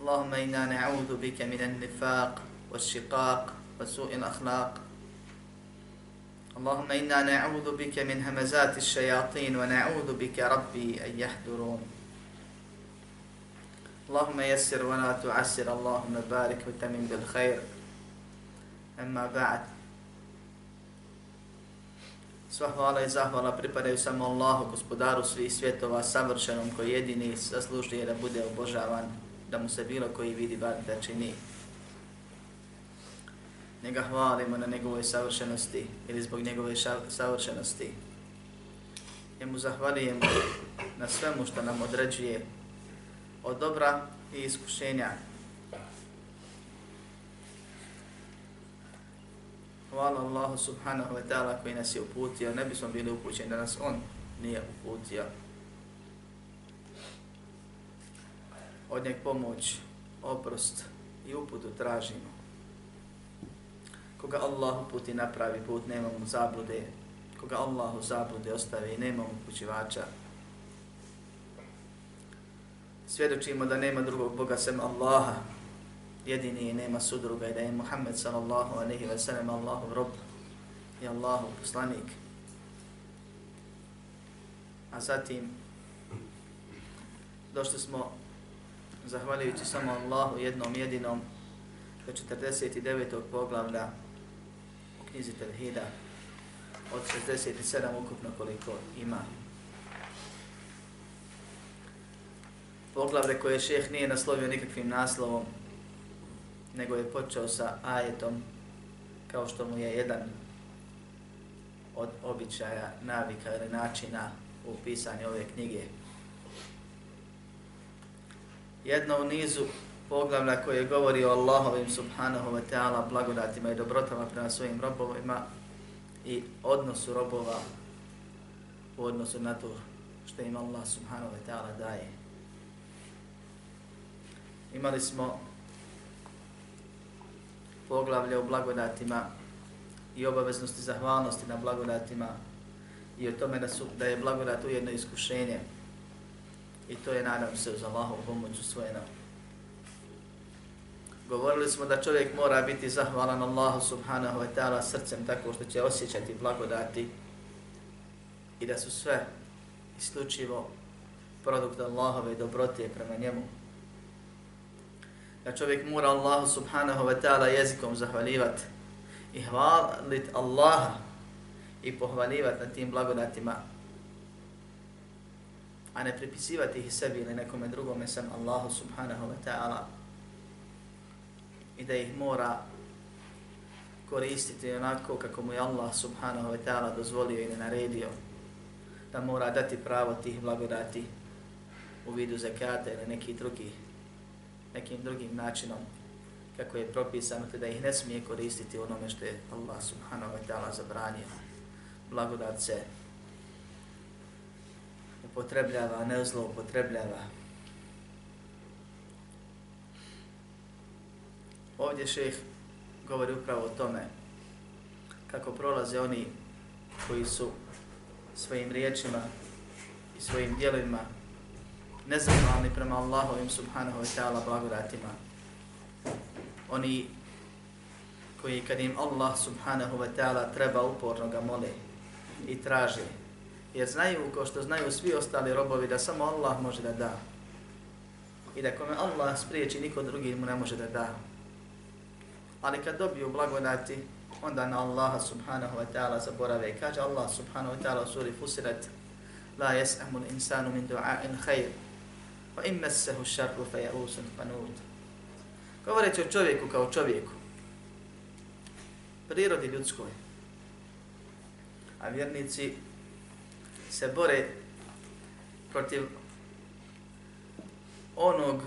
اللهم إنا نعوذ بك من النفاق والشقاق وسوء الأخلاق اللهم إنا نعوذ بك من همزات الشياطين ونعوذ بك ربي أن يحضرون اللهم يسر ولا تعسر اللهم بارك وتمن بالخير أما بعد Sva hvala i zahvala pripadaju samo Allahu, gospodaru svih svjetova, savršenom koji jedini zaslužuje da bude obožavan, da mu se bilo koji vidi bar da čini. Njega hvalimo na njegovoj savršenosti ili zbog njegove savršenosti. Njemu zahvalijemo na svemu što nam određuje od dobra i iskušenja. Hvala Allahu subhanahu wa ta'ala koji nas je uputio. Ne bismo bili upućeni da nas On nije uputio. Od njeg pomoć, oprost i uputu tražimo. Koga Allah uputi napravi put, nema mu zablude. Koga Allah u zablude ostavi, nema mu pućivača. Svjedočimo da nema drugog Boga sem Allaha, jedini i nema sudruga i da je Muhammed sallallahu alaihi wa sallam Allahov rob i Allahov poslanik. A zatim došli smo zahvaljujući samo Allahu jednom jedinom do 49. poglavlja u knjizi Tevhida od 67 ukupno koliko ima. Poglavlje koje šeheh nije naslovio nikakvim naslovom, nego je počeo sa ajetom kao što mu je jedan od običaja, navika ili načina u pisanju ove knjige. Jedno u nizu poglavlja koje govori o Allahovim subhanahu wa ta'ala blagodatima i dobrotama prema svojim robovima i odnosu robova u odnosu na to što im Allah subhanahu wa ta'ala daje. Imali smo poglavlje o blagodatima i obaveznosti zahvalnosti na blagodatima i o tome da, su, da je blagodat ujedno iskušenje i to je nadam se uz Allahovu pomoć usvojeno. Govorili smo da čovjek mora biti zahvalan Allahu subhanahu wa ta'ala srcem tako što će osjećati blagodati i da su sve isključivo produkt Allahove dobrote prema njemu da čovjek mora Allahu subhanahu wa ta'ala jezikom zahvalivati i hvalit Allaha i pohvalivati na tim blagodatima, a ne pripisivati ih sebi ili nekome drugome sam Allahu subhanahu wa ta'ala i da ih mora koristiti onako kako mu je Allah subhanahu wa ta'ala dozvolio i naredio da mora dati pravo tih blagodati u vidu zakata ili neki drugi, nekim drugim načinom kako je propisano, te da ih ne smije koristiti onome što je Allah subhanahu wa ta'ala zabranio. Blagodat se upotrebljava, ne zloupotrebljava. Ovdje šeh govori upravo o tome kako prolaze oni koji su svojim riječima i svojim dijelovima nezahvalni prema Allahovim subhanahu wa ta'ala blagodatima. Oni koji kad im Allah subhanahu wa ta'ala treba uporno ga mole i traže. Jer znaju, kao što znaju svi ostali robovi, da samo Allah može da da. i da kome Allah spriječi, niko drugi mu ne može da da. Ali kad dobiju blagodati, onda na Allaha subhanahu wa ta'ala zaborave. Kaže Allah subhanahu wa ta'ala u suri Fusirat, La jes'amu insanu min du'a'in khair, wa im messehu šarru fa ja'usun qanud. Govoreći o čovjeku kao čovjeku, prirodi ljudskoj, a vjernici se bore protiv onog,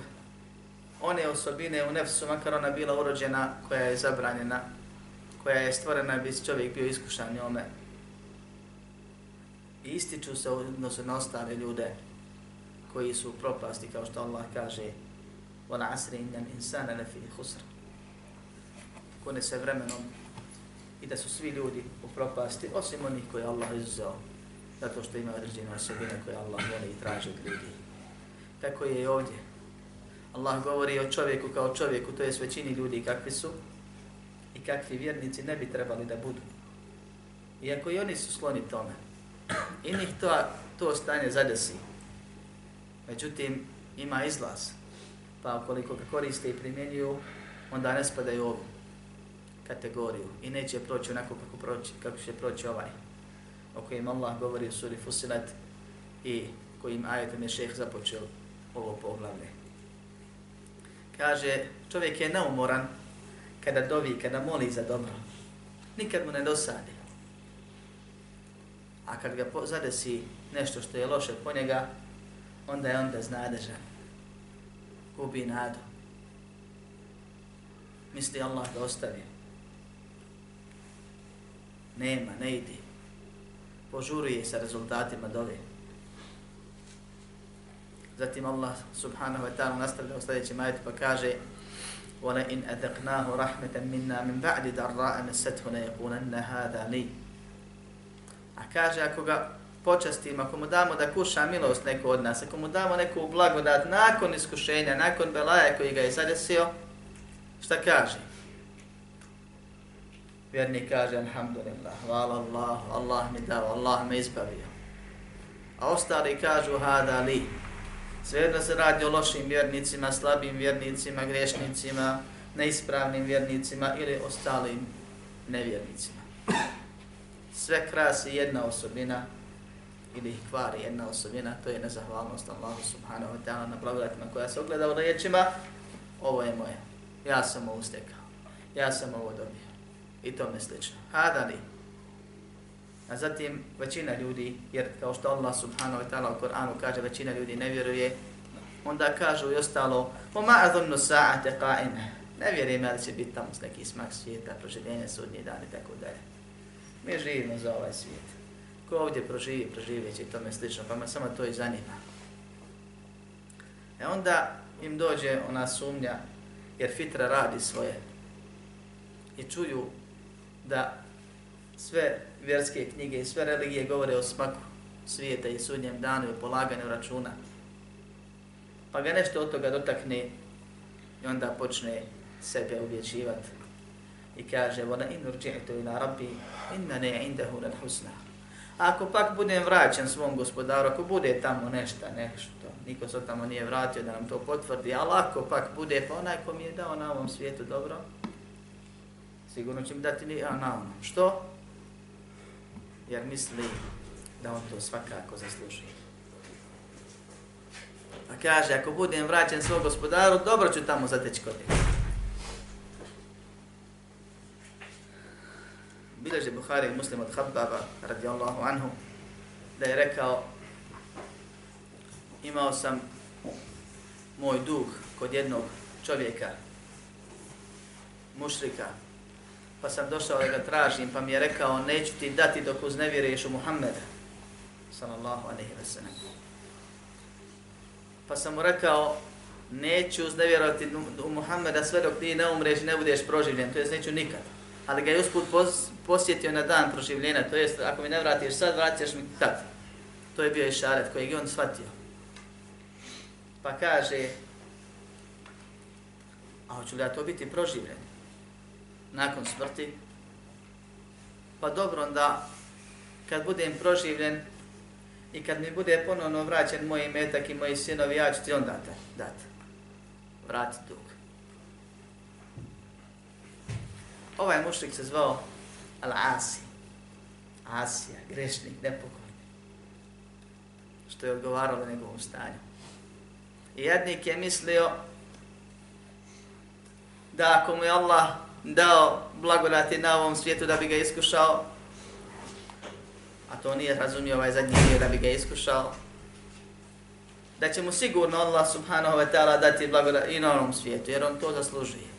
one osobine u nefsu, makar ona bila urođena, koja je zabranjena, koja je stvorena bi čovjek bio iskušan njome. I ističu se odnosu na ostale ljude koji su u propasti, kao što Allah kaže وَلَا عَسْرِ إِنَّ الْإِنسَانَ لَفِي خُسْرَ Kone se vremenom i da su svi ljudi u propasti, osim onih koje Allah izuzeo, zato što ima određene osobine koje Allah voli i traži od ljudi. Tako je i ovdje. Allah govori o čovjeku kao čovjeku, to je većini ljudi kakvi su i kakvi vjernici ne bi trebali da budu. Iako i oni su sloni tome. I njih to, to stanje zadesi. Međutim, ima izlaz. Pa koliko ga koriste i primjenjuju, onda ne spadaju ovu kategoriju i neće proći onako kako, proći, kako će proći ovaj o kojem Allah govori u suri Fusilat i kojim ajetom je šeheh započeo ovo poglavlje. Kaže, čovjek je neumoran kada dovi, kada moli za dobro. Nikad mu ne dosadi. A kad ga zadesi nešto što je loše po njega, onda je onda znadežan. Gubi nadu. Misli Allah da ostavi. Nema, ne ide Požuruje sa rezultatima dove. Zatim Allah subhanahu wa ta'ala nastavlja u sljedećem ajetu pa kaže وَلَئِنْ أَذَقْنَاهُ رَحْمَةً مِنَّا مِنْ بَعْدِ دَرَّاءَ مَسَّتْهُ لَيَقُولَنَّ هَذَا لِي A kaže, ako ga počastimo, ako mu damo da kuša milost neko od nas, ako mu damo neku blagodat nakon iskušenja, nakon belaja koji ga je zadesio, šta kaže? Vjerni kaže, alhamdulillah, hvala Allah, Allah mi dao, Allah me izbavio. A ostali kažu, hada li. Svejedno se radi o lošim vjernicima, slabim vjernicima, grešnicima, neispravnim vjernicima ili ostalim nevjernicima. Sve krasi jedna osobina ili ih kvari jedna osobina, to je nezahvalnost Allahu subhanahu wa ta'ala na blagodatima koja se ogleda u riječima, ovo je moje, ja sam ovo stekao, ja sam ovo dobio i tome slično. Hada li? A zatim većina ljudi, jer kao što Allah subhanahu wa ta'ala u Koranu kaže većina ljudi ne vjeruje, onda kažu i ostalo وَمَا أَذُنُّ سَاعَةَ قَائِمَ Ne vjerujem da će biti tamo neki smak svijeta, proživljenje sudnje dani i tako dalje. Mi živimo za ovaj svijet. Ko ovdje proživi, proživjet će i tome slično, pa me samo to i zanima. E onda im dođe ona sumnja, jer fitra radi svoje. I čuju da sve vjerske knjige i sve religije govore o smaku svijeta i sudnjem danu i polaganju računa. Pa ga nešto od toga dotakne i onda počne sebe uvjećivati. I kaže, vona إِنْ رُجِعْتُ ila rabbi, inna ne indahu lal husna. Ako pak budem vraćan svom gospodaru, ako bude tamo nešto, nešto, niko se tamo nije vratio da nam to potvrdi, ali ako pak bude, pa onaj ko mi je dao na ovom svijetu dobro, sigurno će mi dati ni a na ono. Što? Jer misli da on to svakako zasluži. Pa kaže, ako budem vraćen svog gospodaru, dobro ću tamo zateći kod njega. Bileže Buhari i muslim od Habbaba, radijallahu anhu, da je rekao, imao sam moj dug kod jednog čovjeka, mušrika, pa sam došao da ga tražim, pa mi je rekao, neću ti dati dok uznevjeruješ u Muhammeda, sallallahu alaihi wa sallam. Pa sam mu rekao, neću uznevjerovati u Muhammeda sve dok ti ne umreš ne budeš proživljen, to jest neću nikad. Ali ga je usput posjetio na dan proživljenja, to jest ako mi ne vratiš sad, vratiš mi tad. To je bio i šaret kojeg je on shvatio. Pa kaže, a hoću li ja to biti proživljen? Nakon smrti. Pa dobro, onda kad budem proživljen i kad mi bude ponovno vraćen moj metak i moji sinovi, ja ću ti onda dati. Vrati dug. Ovaj mušlik se zvao Al-Asi. Asija, grešnik, nepokorni. Što je odgovaralo njegovom stanju. I jednik je mislio da ako mu je Allah dao blagodati na ovom svijetu da bi ga iskušao, a to nije razumio ovaj zadnji dio da bi ga iskušao, da će mu sigurno Allah subhanahu wa ta'ala dati blagodat i na ovom svijetu, jer on to zaslužuje.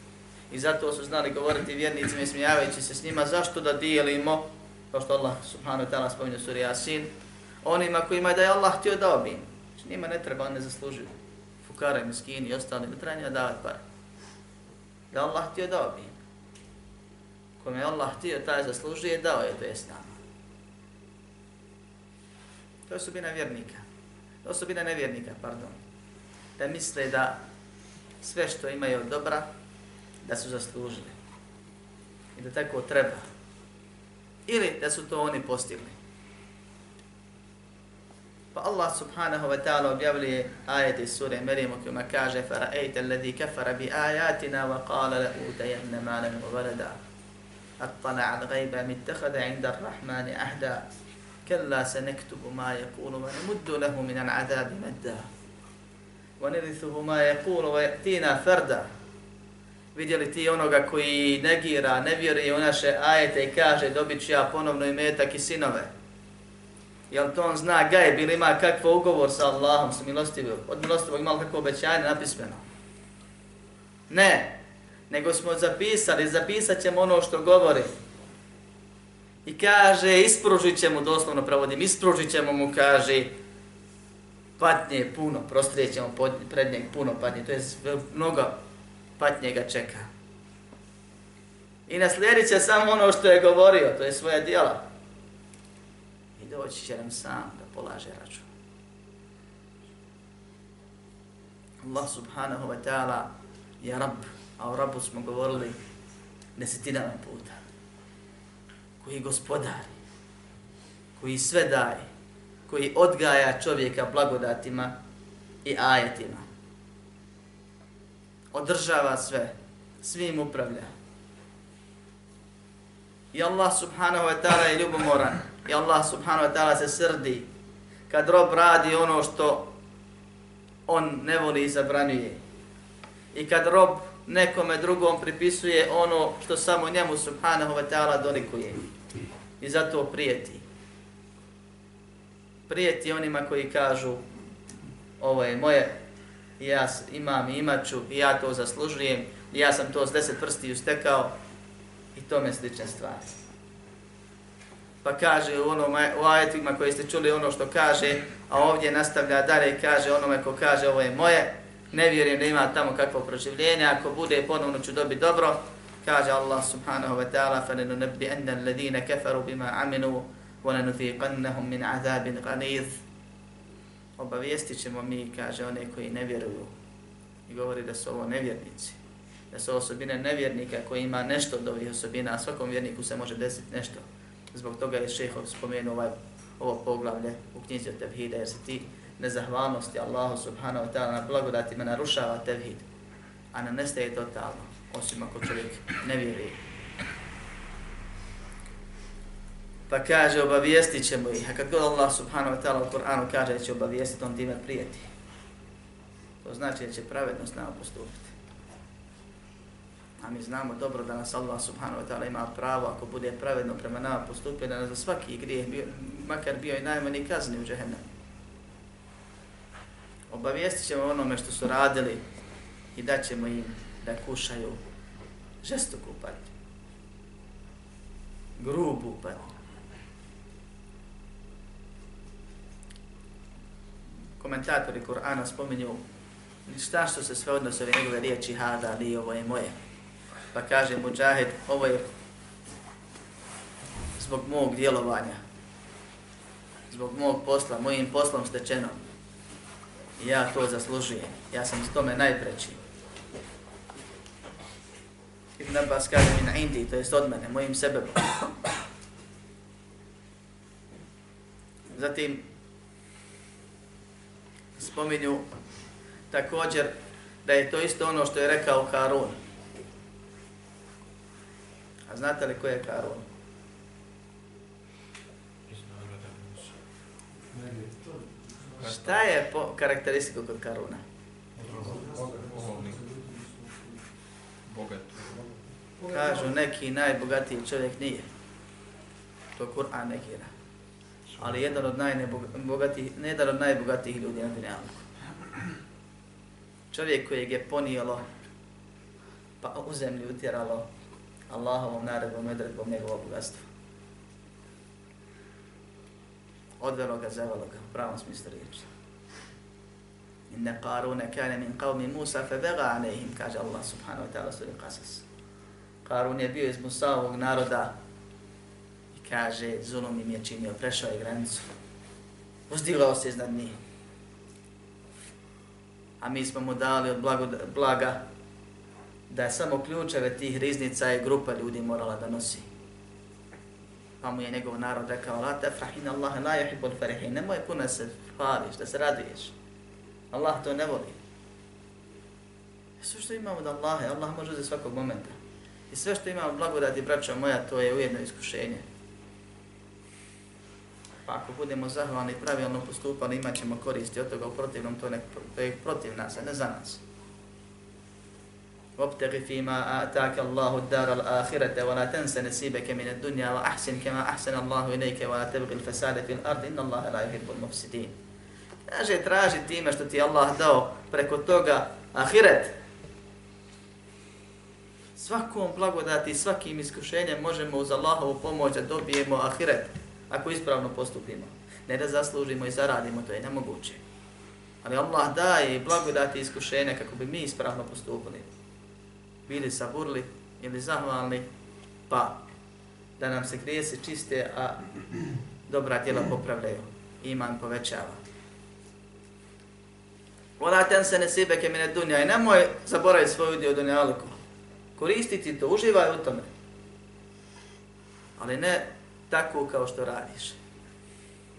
I zato su znali govoriti vjernicima i smijavajući se s njima zašto da dijelimo, kao što Allah subhanahu wa ta'ala spominje suri Yasin, onima kojima da je Allah htio dao bi im. Znači njima ne treba, on ne zaslužuju. Fukara i miskini i ostali, ne treba njima davati pare. Da Allah htio dao bi im Kome je Allah htio, taj zaslužuje, dao je to jest nama. To je subina vjernika. To je subina nevjernika, pardon. Da misle da sve što imaju od dobra, da su zaslužili. I da tako treba. Ili da su to oni postigli. Pa Allah subhanahu wa ta'ala objavljuje ajet iz sure Merimu kojima kaže فَرَأَيْتَ الَّذِي كَفَرَ بِآيَاتِنَا وَقَالَ لَأُوتَيَنَّ مَالًا وَوَلَدًا أَطَّلَعَ الْغَيْبَ مِتَّخَذَ عِنْدَ الرَّحْمَنِ أَحْدًا كَلَّا سَنَكْتُبُ مَا يَقُولُ وَنَمُدُّ لَهُ مِنَ الْعَذَابِ مَدًّا وَنِرِثُهُ مَا يَقُولُ وَيَأْتِينَا فَرْدًا vidjeli ti onoga koji negira, ne vjeruje u naše ajete i kaže dobit ću ja ponovno i metak i sinove. Jel to on zna gajb ili ima kakvo ugovor sa Allahom, sa milostivim, od milostivog imali kakvo obećanje napismeno? Ne, nego smo zapisali, zapisat ćemo ono što govori. I kaže, ispružit ćemo, doslovno pravodim, ispružit ćemo mu, kaže, patnje puno, prostrijet ćemo pred njeg puno patnje, to je mnogo patnje ga čeka. I naslijedit će samo ono što je govorio, to je svoje dijela. I doći će nam sam da polaže račun. Allah subhanahu wa ta'ala je rab, a o rabu smo govorili desetinama puta. Koji gospodari, koji sve daje, koji odgaja čovjeka blagodatima i ajetima održava sve, svim upravlja. I Allah subhanahu wa ta'ala je ljubomoran. I Allah subhanahu wa ta'ala se srdi kad rob radi ono što on ne voli i zabranjuje. I kad rob nekome drugom pripisuje ono što samo njemu subhanahu wa ta'ala dolikuje. I zato prijeti. Prijeti onima koji kažu ovo je moje, ja imam i imaću i ja to zaslužujem, i ja sam to s deset prsti ustekao i tome slične stvari. Pa kaže u, onom, u ajetima koji ste čuli ono što kaže, a ovdje nastavlja dalje i kaže onome ko kaže ovo je moje, ne vjerujem da ima tamo kakvo proživljenje, ako bude ponovno ću dobiti dobro, kaže Allah subhanahu wa ta'ala فَلَنُنَبِّئَنَّ الَّذِينَ كَفَرُوا بِمَا عَمِنُوا وَلَنُثِيقَنَّهُمْ مِنْ عَذَابٍ غَنِيذٍ obavijestit ćemo mi, kaže, one koji ne vjeruju. I govori da su ovo nevjernici. Da su osobine nevjernika koji ima nešto od ovih osobina, a svakom vjerniku se može desiti nešto. Zbog toga je šehov spomenuo ovaj, ovo poglavlje u knjizi o tevhide, jer se ti nezahvalnosti Allahu subhanahu wa ta'ala na blagodatima narušava tevhid, a ne nestaje totalno, osim ako čovjek ne vjeruje. Pa kaže, obavijestit ćemo ih. A kad god Allah subhanahu wa ta'ala u Kur'anu kaže da će obavijestiti, on time prijeti. To znači da će pravedno s nama postupiti. A mi znamo dobro da nas Allah subhanahu wa ta'ala ima pravo, ako bude pravedno prema nama postupio, da nas za svaki grijeh, bio, makar bio i najmanji kazni u džehennem. Obavijestit ćemo onome što su radili i daćemo im da kušaju žestoku patnju. Grubu patnju. komentatori Kur'ana spominju šta što se sve odnose ove njegove riječi hada li ovo je moje. Pa kaže Mujahid, ovo je zbog mog djelovanja, zbog mog posla, mojim poslom stečeno. I ja to zaslužujem. Ja sam s tome najpreći. Ibn Abbas kaže mi na Indiji, to jest od mene, mojim sebebom. Zatim, spominju također da je to isto ono što je rekao Karun. A znate li ko je Karun? Šta je po karakteristiku kod Karuna? Bogat. Kažu neki najbogatiji čovjek nije. To Kur'an negira. Ali jedan od najbogatijih, ne jedan od najbogatijih ljudi na dunjalku. Čovjek kojeg je ponijelo, pa u zemlji utjeralo Allahovom naredbom i odredbom njegovog bogatstva. Odvelo ga, zavelo ga, u pravom smislu riječi. Inne Karune kane min qavmi Musa fe vega alehim, kaže Allah subhanahu wa ta'ala suri Qasas. Qarun je bio iz Musaovog naroda i kaže, zulum im je činio, prešao je granicu. Uzdigao se iznad njih. A mi smo mu dali od blago, blaga da je samo ključeve tih riznica i grupa ljudi morala da nosi. Pa mu je njegov narod rekao, la tefrahin Allah, la yuhibbul farihin, nemoj puno se hvališ, da se raduješ. Allah to ne voli. E, sve što imamo od Allaha, Allah može za svakog momenta. I sve što imamo blagodati, braća moja, to je ujedno iskušenje. Pa ako budemo zahvalni i pravilno postupali, imat ćemo koristi od toga u protivnom, to, ne, to je protiv nas, a ne za nas. وابتغ فيما آتاك الله الدار الآخرة ولا تنس نصيبك من الدنيا وأحسن كما أحسن الله إليك ولا تبغي الفساد في الأرض إن الله لا يحب المفسدين Kaže, traži time što ti Allah dao preko toga ahiret. Svakom blagodati, svakim iskušenjem možemo uz Allahovu pomoć da dobijemo ahiret ako ispravno postupimo. Ne da zaslužimo i zaradimo, to je nemoguće. Ali Allah daje blagodati i iskušenja kako bi mi ispravno postupili. Bili saburli ili zahvalni, pa da nam se grijesi čiste, a dobra djela popravljaju. Iman povećava. Vola ten se ne sibeke mine dunja i nemoj zaboraviti svoj udio dunjaliku. Koristiti to, uživaj u tome. Ali ne tako kao što radiš.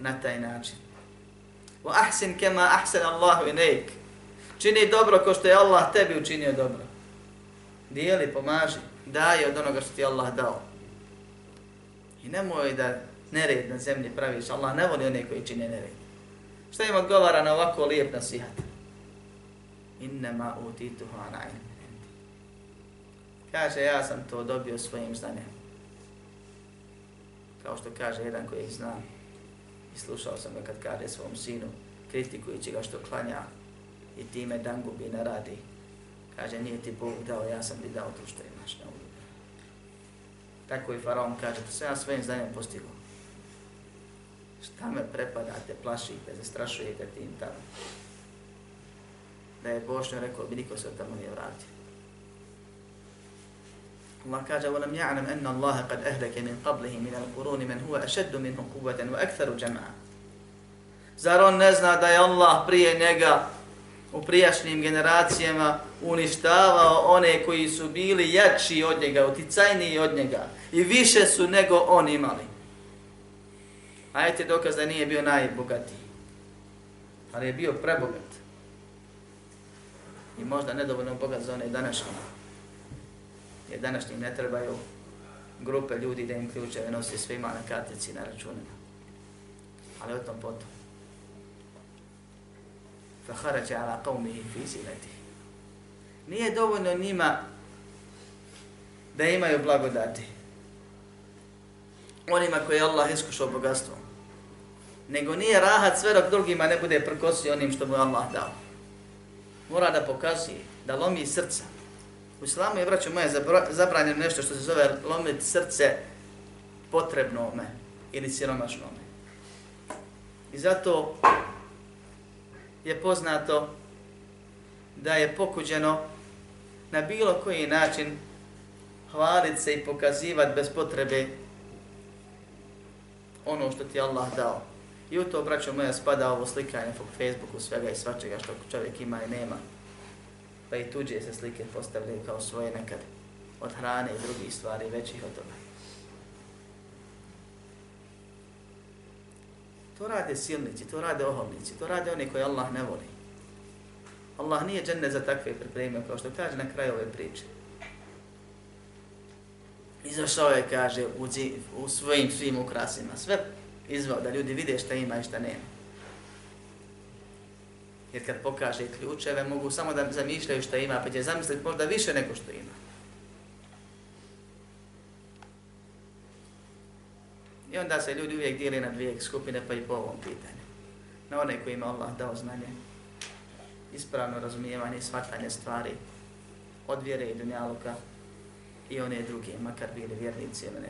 Na taj način. Wa ahsin kema ahsan Allahu ilayk. Čini dobro ko što je Allah tebi učinio dobro. Dijeli, pomaži, daje od onoga što ti Allah dao. I nemoj da nered na zemlji praviš. Allah ne voli one koji čine nered. Šta im odgovara na ovako lijep nasihat? innema utituhu an Kaže, ja sam to dobio svojim znanjem. Kao što kaže jedan koji ih zna. I slušao sam ga kad kaže svom sinu, kritikujući ga što klanja i time dan gubi ne radi. Kaže, nije ti Bog dao, ja sam ti dao to što imaš na ulicu. Tako i faraon kaže, to sve ja svojim znanjem postigao. Šta me prepadate, plašite, zastrašujete tim tamo da je Bošnja rekao bi niko se od tamo nije vratio. Allah kaže وَلَمْ يَعْلَمْ أَنَّ اللَّهَ قَدْ أَهْلَكَ مِنْ قَبْلِهِ مِنَ الْقُرُونِ مَنْ هُوَ أَشَدُّ مِنْهُ قُوَّةً وَأَكْثَرُ جَمَعًا Zar on ne zna da je Allah prije njega u prijašnjim generacijama uništavao one koji su bili jači od njega, uticajniji od njega i više su nego on imali. Ajte dokaz da nije bio najbogatiji, ali je bio prebogat i možda nedovoljno bogat za one današnje. Jer današnjim ne trebaju grupe ljudi da im ključeve nosi svima na kartici na računima. Ali o tom potom. فَخَرَجَ عَلَى قَوْمِهِ فِي زِلَتِهِ Nije dovoljno njima da imaju blagodati. Onima koji je Allah iskušao bogatstvom. Nego nije rahat sve dok drugima ne bude prkosio onim što mu Allah dao mora da pokazuje, da lomi srca. U islamu je, braću moje, zabranjeno nešto što se zove lomiti srce potrebnome ili siromašnome. I zato je poznato da je pokuđeno na bilo koji način hvaliti se i pokazivati bez potrebe ono što ti Allah dao. I u to, braćo moja, spada ovo slikanje po Facebooku, svega i svačega što čovjek ima i nema. Pa i tuđe se slike postavljaju kao svoje nekad od hrane i drugih stvari većih od toga. To rade silnici, to rade oholnici, to rade oni koji Allah ne voli. Allah nije džene za takve pripremio, kao što kaže na kraju ove priče. Izašao je, kaže, u, dzi, u svojim svim ukrasima. Sve izvao da ljudi vide šta ima i šta nema. Jer kad pokaže ključeve, mogu samo da zamišljaju šta ima, pa će zamisliti možda više nego što ima. I onda se ljudi uvijek dijeli na dvije skupine, pa i po ovom pitanju. Na one kojima Allah dao znanje, ispravno razumijevanje i shvatanje stvari od vjere i dunjaluka i one druge, makar bili vjernici ili ne,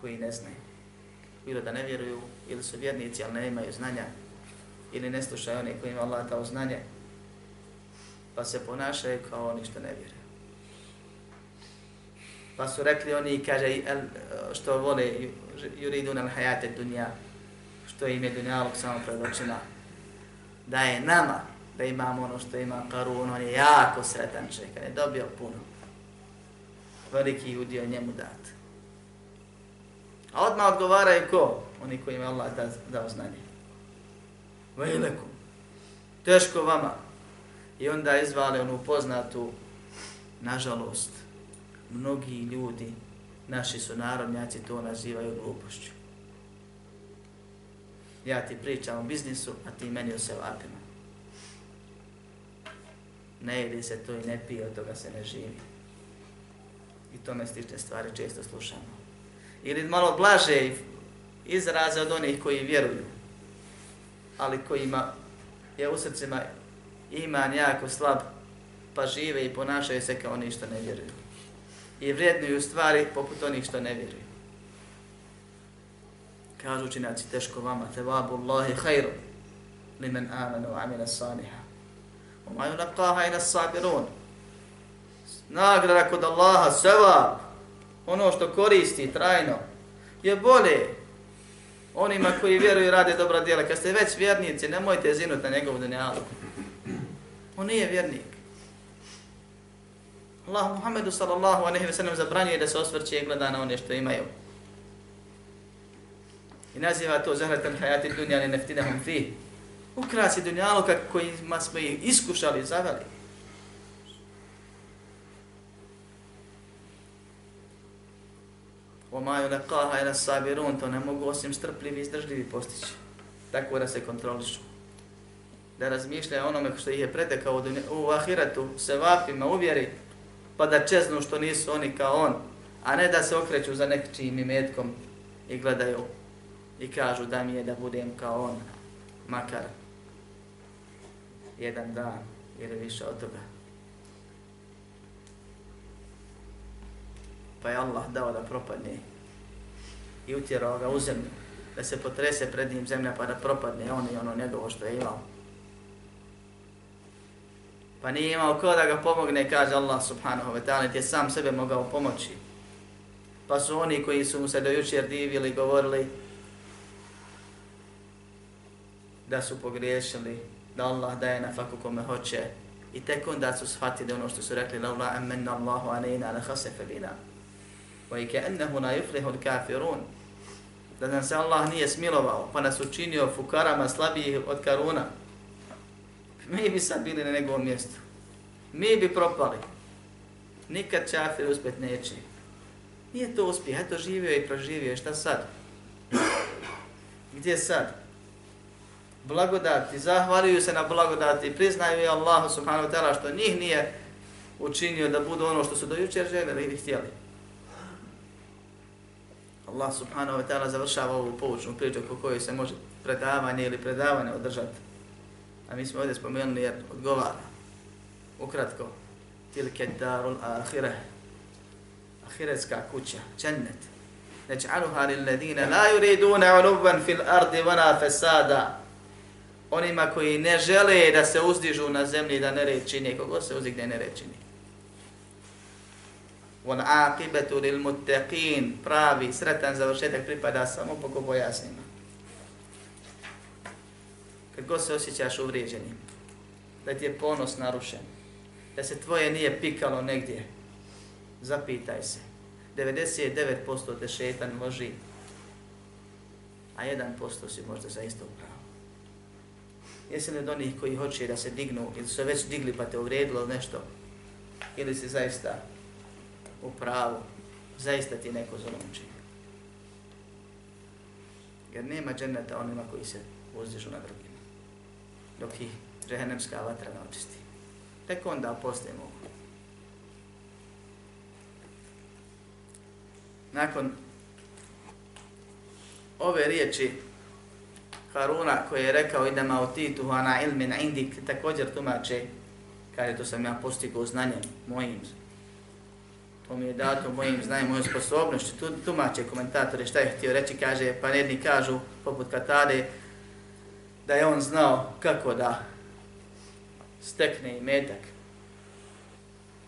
koji ne znaju. Bilo da ne vjeruju ili su vjernici, ali ne imaju znanja, ili ne slušaju one koji ima Allah dao znanje, pa se ponašaju kao oni što ne vjeruju. Pa su rekli oni, kaže, što vole yuridun al hayate dunja, što im je dunjalog samo pred očima, da je nama, da imamo ono što ima Karun, on je jako sretan čovjek, je dobio puno. Veliki udio njemu dat. A odmah odgovaraju ko? Oni koji ima Allah da, dao znanje. Vajleku. Teško vama. I onda izvale onu poznatu, nažalost, mnogi ljudi, naši su narodnjaci, to nazivaju glupošću. Ja ti pričam o biznisu, a ti meni o sevapima. Ne jedi se to i ne pije, od toga se ne živi. I tome stične stvari često slušamo. Ili malo blaže izraze od onih koji vjeruju, ali kojima je u srcima iman jako slab, pa žive i ponašaju se kao oni što ne vjeruju i vrijednuju stvari poput onih što ne vjeruju. Kažu učinjaci teško vama, tevabu Allahi hajru, li men amanu amina saniha. Oma ju naqaha ina sabirun. Nagrada kod Allaha, sevab, ono što koristi trajno, je bolje onima koji vjeruju i rade dobra djela. Kad ste već vjernici, nemojte zinuti na njegovu dunjalu. On nije vjernik. Allah Muhammedu sallallahu alaihi ve sellem zabranjuje da se osvrće i gleda na one što imaju. I naziva to zahratan hajati dunja ne neftinahum fi. Ukrasi dunjaluka kojima smo ih iskušali, i zaveli. O maju laqaha ila sabirun, to ne mogu osim strpljivi i izdržljivi postići. Tako da se kontrolišu. Da razmišljaju onome što ih je pretekao u ahiratu, se vapima, uvjeri, pa da čeznu što nisu oni kao on, a ne da se okreću za nekčijim imetkom i gledaju i kažu da mi je da budem kao on, makar jedan dan ili više od toga. Pa je Allah dao da propadne i utjerao ga u zemlju, da se potrese pred njim zemlja pa da propadne on i ono njegovo što je imao pa nije imao ko da ga pomogne, kaže Allah subhanahu wa ta'ala, ti sam sebe mogao pomoći. Pa su oni koji su mu se dojučer divili, govorili da su pogriješili, da Allah daje na faku kome hoće. I tek onda su shvatili ono što su rekli, la Allah amenna Allahu anejna la khasafa bina. Wa ike la na al-kafirun Da nam se Allah nije smilovao, pa nas učinio fukarama slabijih od karuna mi bi sad bili na njegovom mjestu. Mi bi propali. Nikad čafir uspjet neće. Nije to uspjeh, eto živio i proživio, šta sad? Gdje sad? Blagodati, zahvaljuju se na blagodati, priznaju je Allahu subhanahu wa ta'ala što njih nije učinio da budu ono što su do jučer željeli ili htjeli. Allah subhanahu wa ta'ala završava ovu poučnu priču po kojoj se može predavanje ili predavanje održati a mi smo ovdje spomenuli jer odgovara. Ukratko, tilke darul ahire, ahiretska kuća, džennet. Neć'aluha lilladine la yuriduna uluban fil ardi vana fesada. Onima koji ne žele da se uzdižu na zemlji da ne čini, kogo se uzdigne ne čini. Wal aqibatu lil muttaqin, pravi sretan završetak pripada samo bogobojasnima kad god se osjećaš uvrijeđenim, da ti je ponos narušen, da se tvoje nije pikalo negdje, zapitaj se. 99% te šetan loži, a 1% si možda zaista upravo. Jesi li od onih koji hoće da se dignu ili su se već digli pa te uvredilo nešto? Ili si zaista u pravu? Zaista ti neko zulom čini? Jer nema dženeta onima koji se uzdižu na drugima. Dok ih džehennemska vatra ne očisti. Tek onda postoje mogu. Nakon ove riječi Haruna koji je rekao idem titu ana ilmin indik također tumače kaže to sam ja postigao znanjem mojim. To mi je dato mojim znanjem, mojom sposobnošću. Tu, tumače komentatori šta je htio reći kaže pa jedni kažu poput Katade da je on znao kako da stekne i metak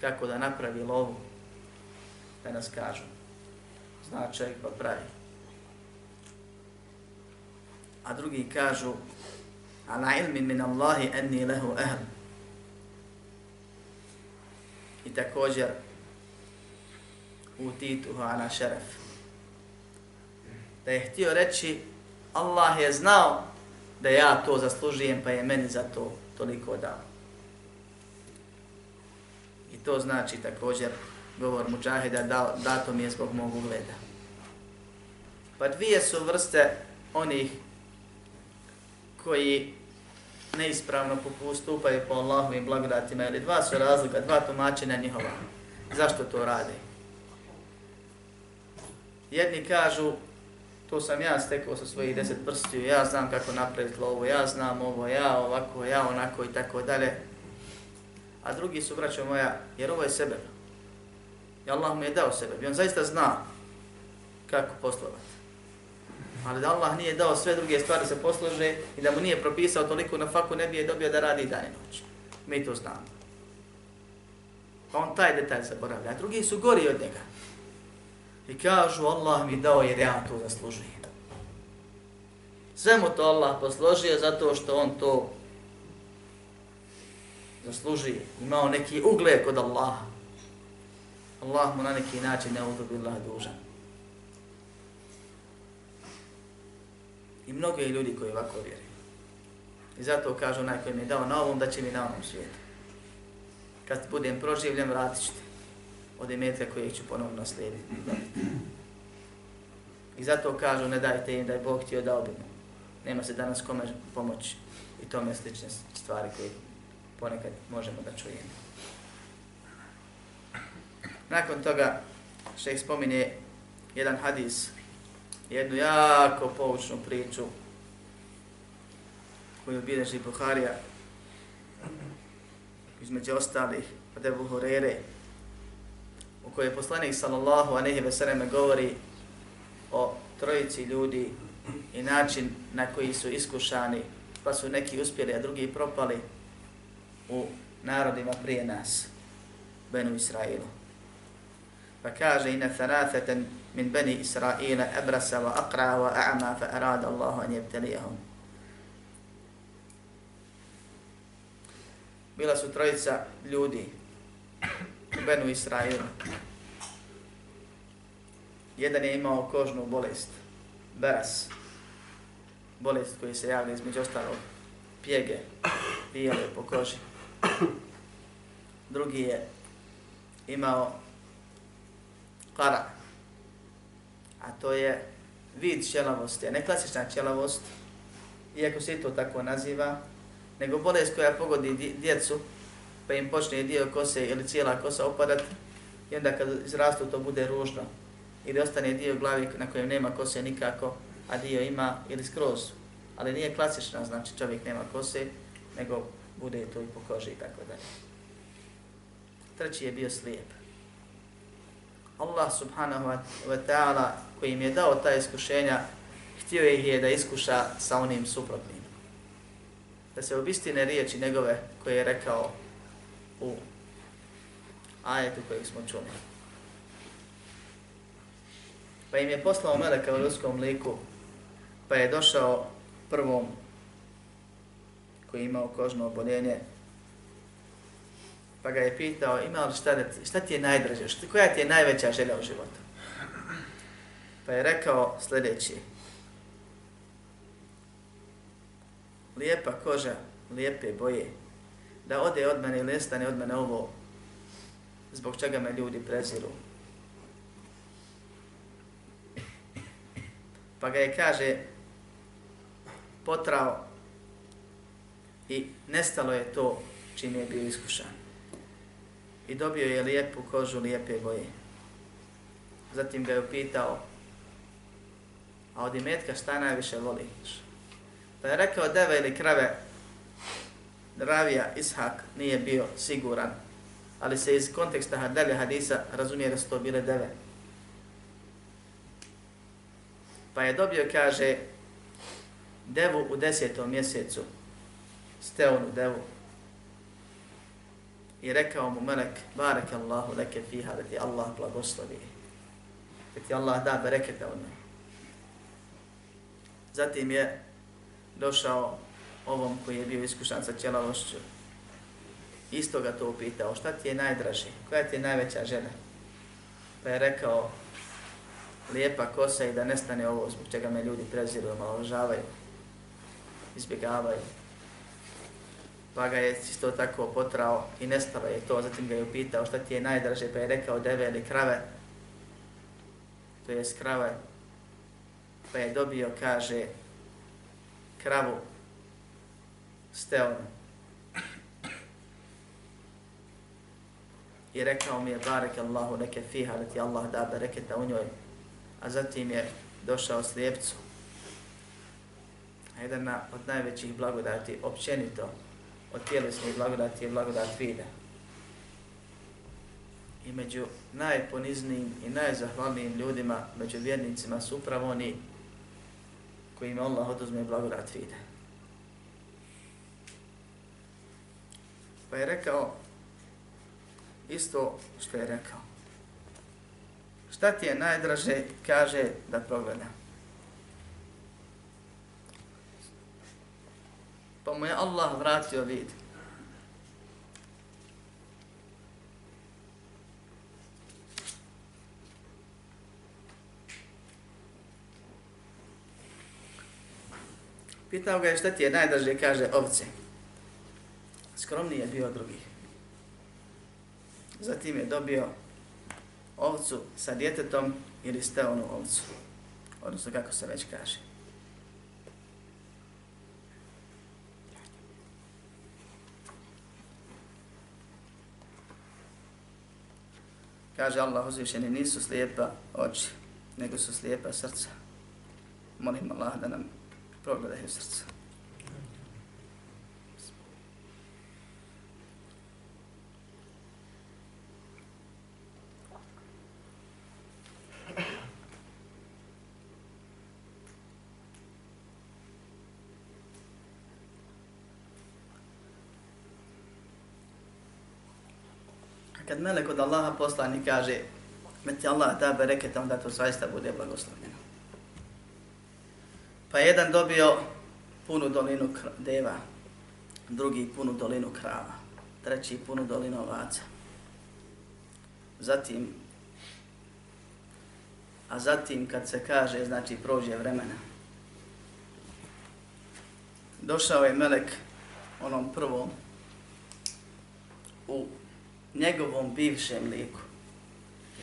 kako da napravi lovu da nas kažu. Zna čovjek pa pravi a drugi kažu ala ilmi min Allahi enni lehu ahl. I također u tituhu ala šeref. Da je htio reći Allah je znao da ja to zaslužujem pa je meni za to toliko dao. I to znači također govor muđahida da, dato mi je zbog mog ugleda. Pa dvije su vrste onih koji neispravno postupaju po Allahovim blagodatima, ili dva su razlika, dva tumačenja njihova. Zašto to rade? Jedni kažu, to sam ja stekao sa svojih deset prstiju, ja znam kako napraviti ovo, ja znam ovo, ja ovako, ja onako i tako dalje. A drugi su, braćo moja, jer ovo je sebe. I Allah mu je dao sebe. I on zaista zna kako poslovati ali da Allah nije dao sve druge stvari se poslože i da mu nije propisao toliko na faku, ne bi je dobio da radi dan i noć. Mi to znamo. Pa on taj detalj zaboravlja, a drugi su gori od njega. I kažu, Allah mi dao jer ja to zaslužujem. Sve mu to Allah posložio zato što on to zaslužuje. Imao neki ugled kod Allaha. Allah mu na neki način ne udobillah dužan. I mnogo je ljudi koji ovako vjeruju. I zato kažu onaj koji mi je dao na ovom, da će mi na ovom svijetu. Kad budem proživljen, vratit ćete od imetka koje ću ponovno naslijediti. I zato kažu, ne dajte im da je Bog htio da obimo. Nema se danas kome pomoći. I tome slične stvari koje ponekad možemo da čujemo. Nakon toga, šeh spominje jedan hadis jednu jako poučnu priču koju bilježi Buharija između ostalih od Ebu Hurere u kojoj poslanik sallallahu a nehi veseleme govori o trojici ljudi i način na koji su iskušani pa su neki uspjeli a drugi propali u narodima prije nas Benu Israilu. Pa kaže ina tharathatan min bani Israila abrasa wa aqra wa a'ma fa arada Allah an yabtaliyahum. Bila su trojica ljudi u Benu Israilu. Jedan je imao kožnu bolest, beras, bolest koji se javlja između ostalog pjege, bijele po koži. Drugi je imao kara, a to je vid ćelavosti, a ne klasična ćelavost, iako se to tako naziva, nego bolest koja pogodi djecu, pa im počne dio kose ili cijela kosa opadat, i onda kad izrastu to bude ružno, ili ostane dio glavi na kojem nema kose nikako, a dio ima ili skroz, ali nije klasična, znači čovjek nema kose, nego bude to i po koži i tako dalje. Treći je bio slijep. Allah subhanahu wa ta'ala koji im je dao ta iskušenja, htio ih je da iskuša sa onim suprotnim. Da se obistine riječi njegove koje je rekao u ajetu kojeg smo čuli. Pa im je poslao meleka u ljudskom liku, pa je došao prvom koji je imao kožno oboljenje, pa ga je pitao ima li šta, da ti, šta ti je najdraže, šta, koja ti je najveća želja u životu? Pa je rekao sljedeći. lijepa koža, lijepe boje, da ode od mene ili nestane od mene ovo, zbog čega me ljudi preziru. Pa ga je, kaže, potrao i nestalo je to čim je bio iskušan. I dobio je lijepu kožu, lijepe boje. Zatim ga je upitao, a od imetka šta najviše voliš? Pa je rekao deve ili krave, Ravija Ishak nije bio siguran, ali se iz konteksta hadalja hadisa razumije da su to bile deve. Pa je dobio, kaže, devu u desetom mjesecu, steonu devu, i rekao mu melek, barek Allahu leke fiha, da ti Allah blagoslovi, da ti Allah da bereketa od njega. Zatim je došao ovom koji je bio iskušan sa ćelavošću. Isto ga to upitao, šta ti je najdraži, koja ti je najveća žena? Pa je rekao, lijepa kosa i da nestane ovo zbog čega me ljudi preziru, omaložavaju, izbjegavaju. Pa ga je isto tako potrao i nestalo je to, zatim ga je upitao šta ti je najdraže, pa je rekao deve ili krave, to je krave, pa je dobio, kaže, kravu steonu. I rekao mi je, barek Allahu neke fiha, da ti Allah da bereketa u njoj. A zatim je došao slijepcu. A jedan od najvećih blagodati, općenito, od tijelesnih blagodati je blagodat vida. I među najponiznijim i najzahvalnijim ljudima, među vjernicima su upravo oni kojima Allah oduzme blagodat vida. Pa je rekao isto što je rekao. Šta ti je najdraže, kaže da progledam Pa mu je Allah vratio vid. Pitao ga je šta ti je najdraže, kaže ovce. Skromniji je bio drugih. Zatim je dobio ovcu sa djetetom ili steonu ovcu. Odnosno kako se već kaže. Kaže Allah uzvišeni, nisu slijepa oči, nego su slijepa srca. Molim Allah da nam progledaju srca. Kad melek od Allaha poslani kaže me ti Allah da bereketa, onda to zaista bude blagoslovljeno. Pa jedan dobio punu dolinu deva, drugi punu dolinu krava, treći punu dolinu ovaca. Zatim, a zatim kad se kaže, znači prođe vremena, došao je melek onom prvom u njegovom bivšem liku.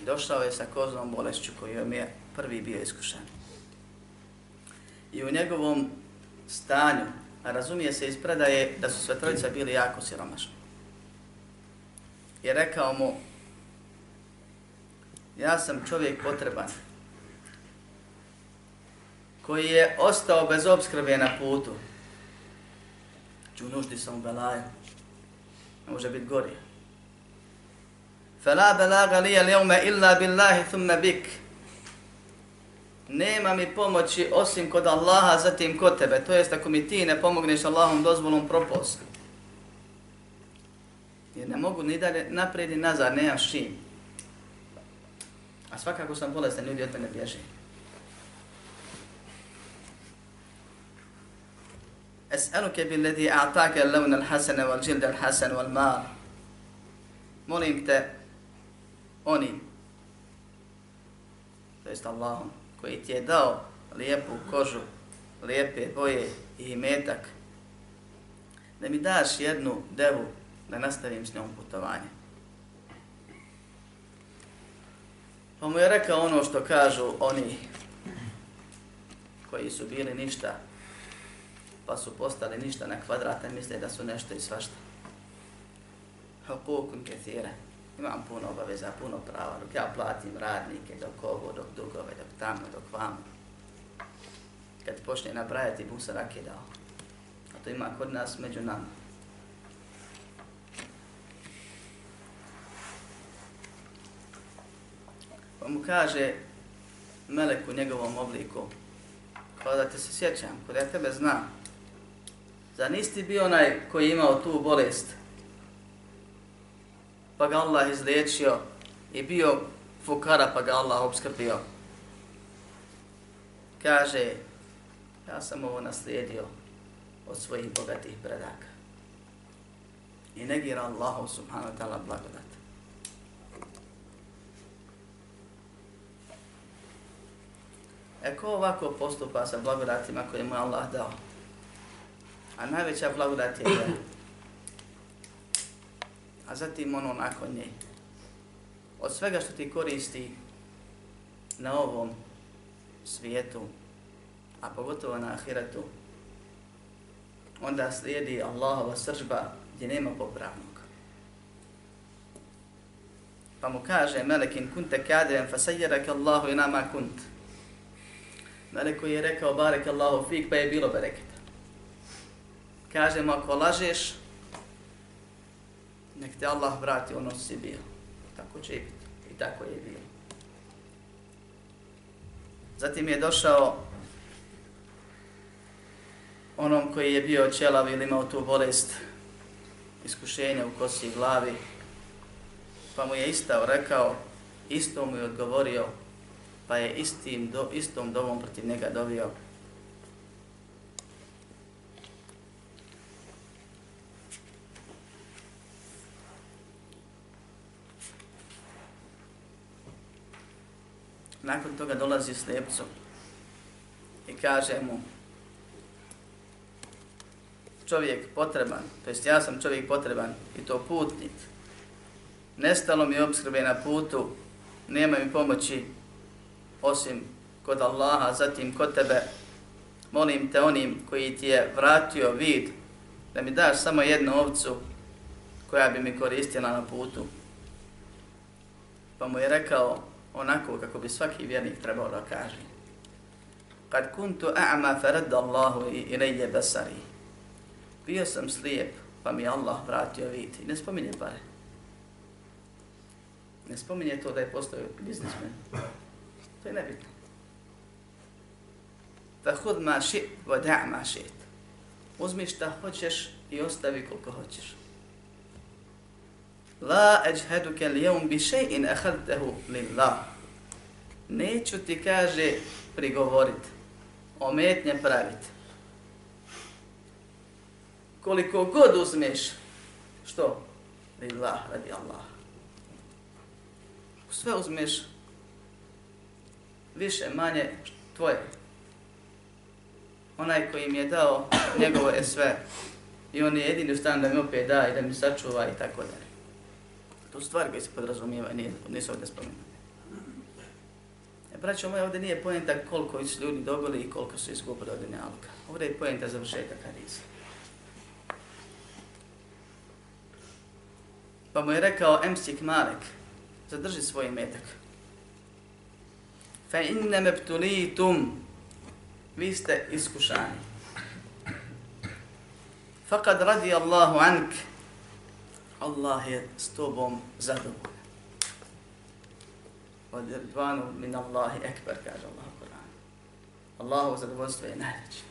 I došao je sa koznom bolešću kojom je prvi bio iskušan. I u njegovom stanju, a razumije se iz predaje da su sve trojica bili jako siromašni. I rekao mu, ja sam čovjek potreban, koji je ostao bez obskrbe na putu. Ču nuždi sam u belaju. Može biti gorije. فلا بلاغ لي اليوم إلا بالله ثم بك Nema mi pomoći osim kod Allaha, zatim kod tebe. To jest ako mi ti ne pomogneš Allahom dozvolom propos. Jer ne mogu ni dalje naprijed ni nazad, nemam šim. A svakako sam bolestan, ljudi od mene bježe. Es'aluke bil ladhi a'taka al-lawn al-hasan wal-jild al-hasan wal-mal. Molim te onim, to jest Allahom, koji ti je dao lijepu kožu, lijepe boje i imetak da mi daš jednu devu da nastavim s njom putovanje. Pa mu je rekao ono što kažu oni koji su bili ništa, pa su postali ništa na kvadrata misle da su nešto i svašta. Hukukun kathira Imam puno obaveza, puno prava, dok ja platim radnike, dok ovo, dok dugove, dok tamo, dok vamo. Kad počne nabrajati, Bog se rakidao. A to ima kod nas među nama. Pa mu kaže Melek u njegovom obliku, kao da te se sjećam, kod ja tebe znam, Zar nisi bio onaj koji je imao tu bolest? Pa ga Allah izliječio i bio fukara pa ga Allah obskrbio. Kaže, ja sam ovo naslijedio od svojih bogatih predaka. I negira Allahu subhanahu wa ta'ala blagodat. E ko ovako postupa sa blagodatima koje mu Allah dao? A najveća blagodat je da. A zatim ono nakon nje. Od svega što ti koristi na ovom svijetu, a pogotovo na ahiretu, onda slijedi Allahova sržba gdje nema popravnog. Pa mu kaže Melekin kunte kadem fa sajjerake Allahu i nama kunt. Melek koji je rekao barek Allahu fik pa je bilo bereketa. Kaže mu ako lažeš, nek te Allah vrati ono si bio. Tako će biti. I tako je bilo. Zatim je došao onom koji je bio čelav ili imao tu bolest iskušenja u kosi i glavi, pa mu je istao rekao, isto mu je odgovorio, pa je istim do, istom dovom protiv njega dovio, nakon toga dolazi slepcu i kaže mu čovjek potreban, to jest ja sam čovjek potreban i to putnik. Nestalo mi obskrbe na putu, nema mi pomoći osim kod Allaha, zatim kod tebe. Molim te onim koji ti je vratio vid da mi daš samo jednu ovcu koja bi mi koristila na putu. Pa mu je rekao, onako kako bi svaki vjernik trebao da kaže. Kad kuntu a'ma faradda Allahu ilaje basari. Bio sam slijep, pa mi Allah vratio vid. I ne spominje pare. Ne spominje to da je postao biznismen. To je nebitno. Fa hud ma šit, wa da' ma šit. Uzmi šta hoćeš i ostavi koliko hoćeš. La ajhaduka al-yawm bi shay'in akhadtahu lillah. Neću ti kaže prigovorit, ometnje pravit. Koliko god uzmeš, što? Lillah, radi Allah. Sve uzmeš, više, manje, tvoje. Onaj koji mi je dao, njegovo je sve. I on je jedini u stan da mi opet da i da mi sačuva i tako dalje. To su stvari koje se podrazumijeva nije, nisu ovdje spomenuti. E, braćo moje, ovdje nije pojenta koliko su ljudi dobili i koliko su iskupili od dunjaluka. Ovdje je pojenta završetka hadisa. Pa mu je rekao Emsik Malek, zadrži svoj metak. Fa inne mebtulitum, vi ste iskušani. Fakad radi Allahu anke, Allah je s tobom zadovoljan. Od dvanu min Allahi ekber, kaže Allah u Koranu. Allahu zadovoljstvo je najveće.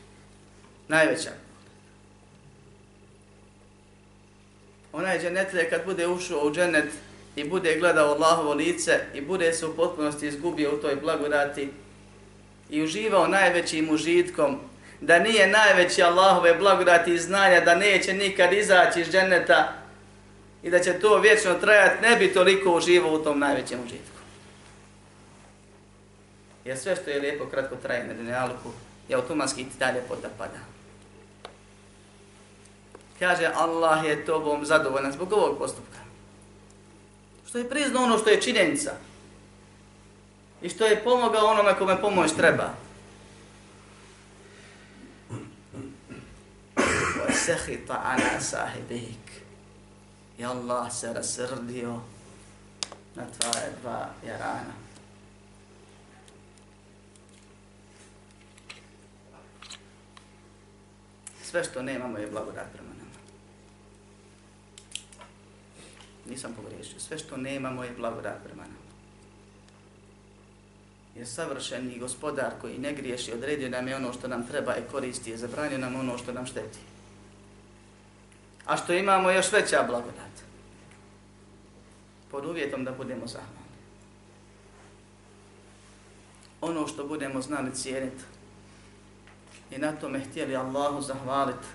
Najveća. Onaj dženetlije kad bude ušao u dženet i bude gledao Allahovo lice i bude se u potpunosti izgubio u toj blagodati i uživao najvećim užitkom, da nije najveći Allahove blagodati i znanja, da neće nikad izaći iz dženeta, i da će to vječno trajati, ne bi toliko uživo u tom najvećem užitku. Jer sve što je lijepo kratko traje na dunjalku, je automatski ti dalje poda pada. Kaže, Allah je tobom zadovoljan zbog ovog postupka. Što je priznao ono što je činjenica. I što je pomogao onome kome pomoć treba. sehita ala sahibik. I Allah se rasrdio na tvoje dva jarana. Sve što nemamo je blagodat prema nama. Nisam pogriješio. Sve što nemamo je blagodat prema nama. Jer savršeni gospodar koji ne griješi, odredio nam je ono što nam treba i koristi, je zabranio nam ono što nam šteti a što imamo još veća blagodat. Pod uvjetom da budemo zahvalni. Ono što budemo znali cijeniti i na tome htjeli Allahu zahvaliti,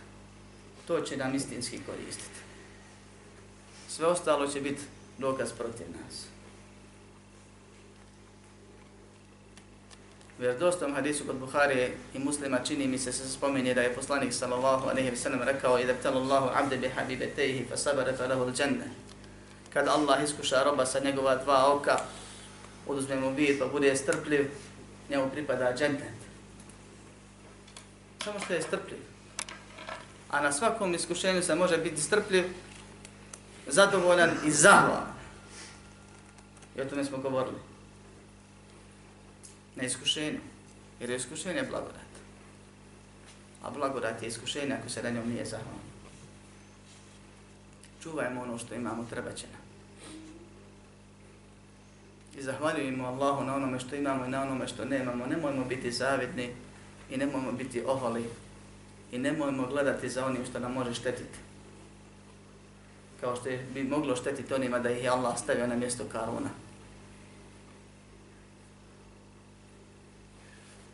to će nam istinski koristiti. Sve ostalo će biti dokaz protiv nas. U vjerodostom hadisu kod Buharije i muslima čini mi se se spominje da je poslanik sallallahu alejhi ve sellem rekao idha tala Allahu abde bi habibatihi fa sabara fa lahu al-janna. Kad Allah iskuša roba sa njegova dva oka, oduzme mu bit pa bude strpljiv, njemu pripada džennet. Samo što je strpljiv. A na svakom iskušenju se može biti strpljiv, zadovoljan i zahvalan. I o tome smo govorili na iskušenju. Jer je iskušenje blagodat. A blagodat je iskušenje ako se na njom nije zahvalno. Čuvajmo ono što imamo, treba će nam. I zahvaljujemo Allahu na onome što imamo i na onome što nemamo. Nemojmo biti zavidni i nemojmo biti oholi i nemojmo gledati za onim što nam može štetiti. Kao što je bi moglo štetiti onima da ih je Allah stavio na mjesto Karuna.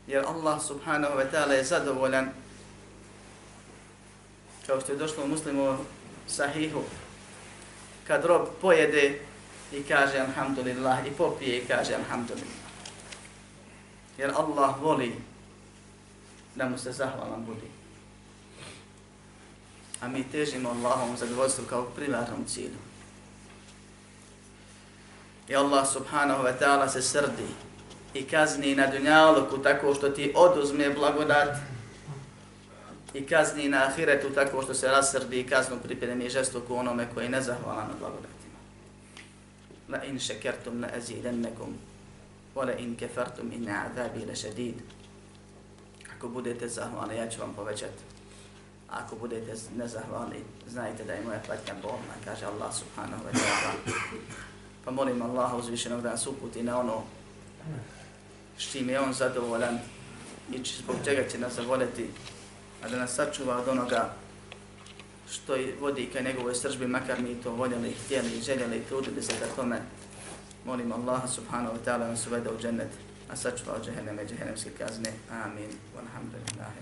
Jer Allah subhanahu wa ta'ala je zadovoljan. Kao što je došlo u muslimu sahihu kad rob pojede i kaže alhamdulillah i popije i kaže alhamdulillah. Jer Allah voli da mu se zahvalan budi. A mi težimo Allahom zadovoljstvu kao primarnom cilju. I Allah subhanahu wa ta'ala se srdi i kazni na dunjaluku tako što ti oduzme blagodat i kazni na ahiretu tako što se rasrdi i kaznu pripremi žestoku onome koji je nezahvalan na blagodatima. La in šekertum la azidennekum wa la in kefartum in azabi la šedid. Ako budete zahvalni, ja ću vam povećati. Ako budete nezahvalni, znajte da je moja patnja bolna, kaže Allah subhanahu wa ta'ala. Pa molim Allaha uzvišenog da nas uputi na ono s čim je on zadovoljan i zbog čega će nas zavoljeti, a da nas sačuva od onoga što vodi ka njegovoj sržbi, makar mi to voljeli, htjeli, željeli i trudili se da tome molim Allaha subhanahu wa ta'ala nas uvede u džennet, a sačuva od džehenneme, džehennemske kazne. Amin. Walhamdulillahi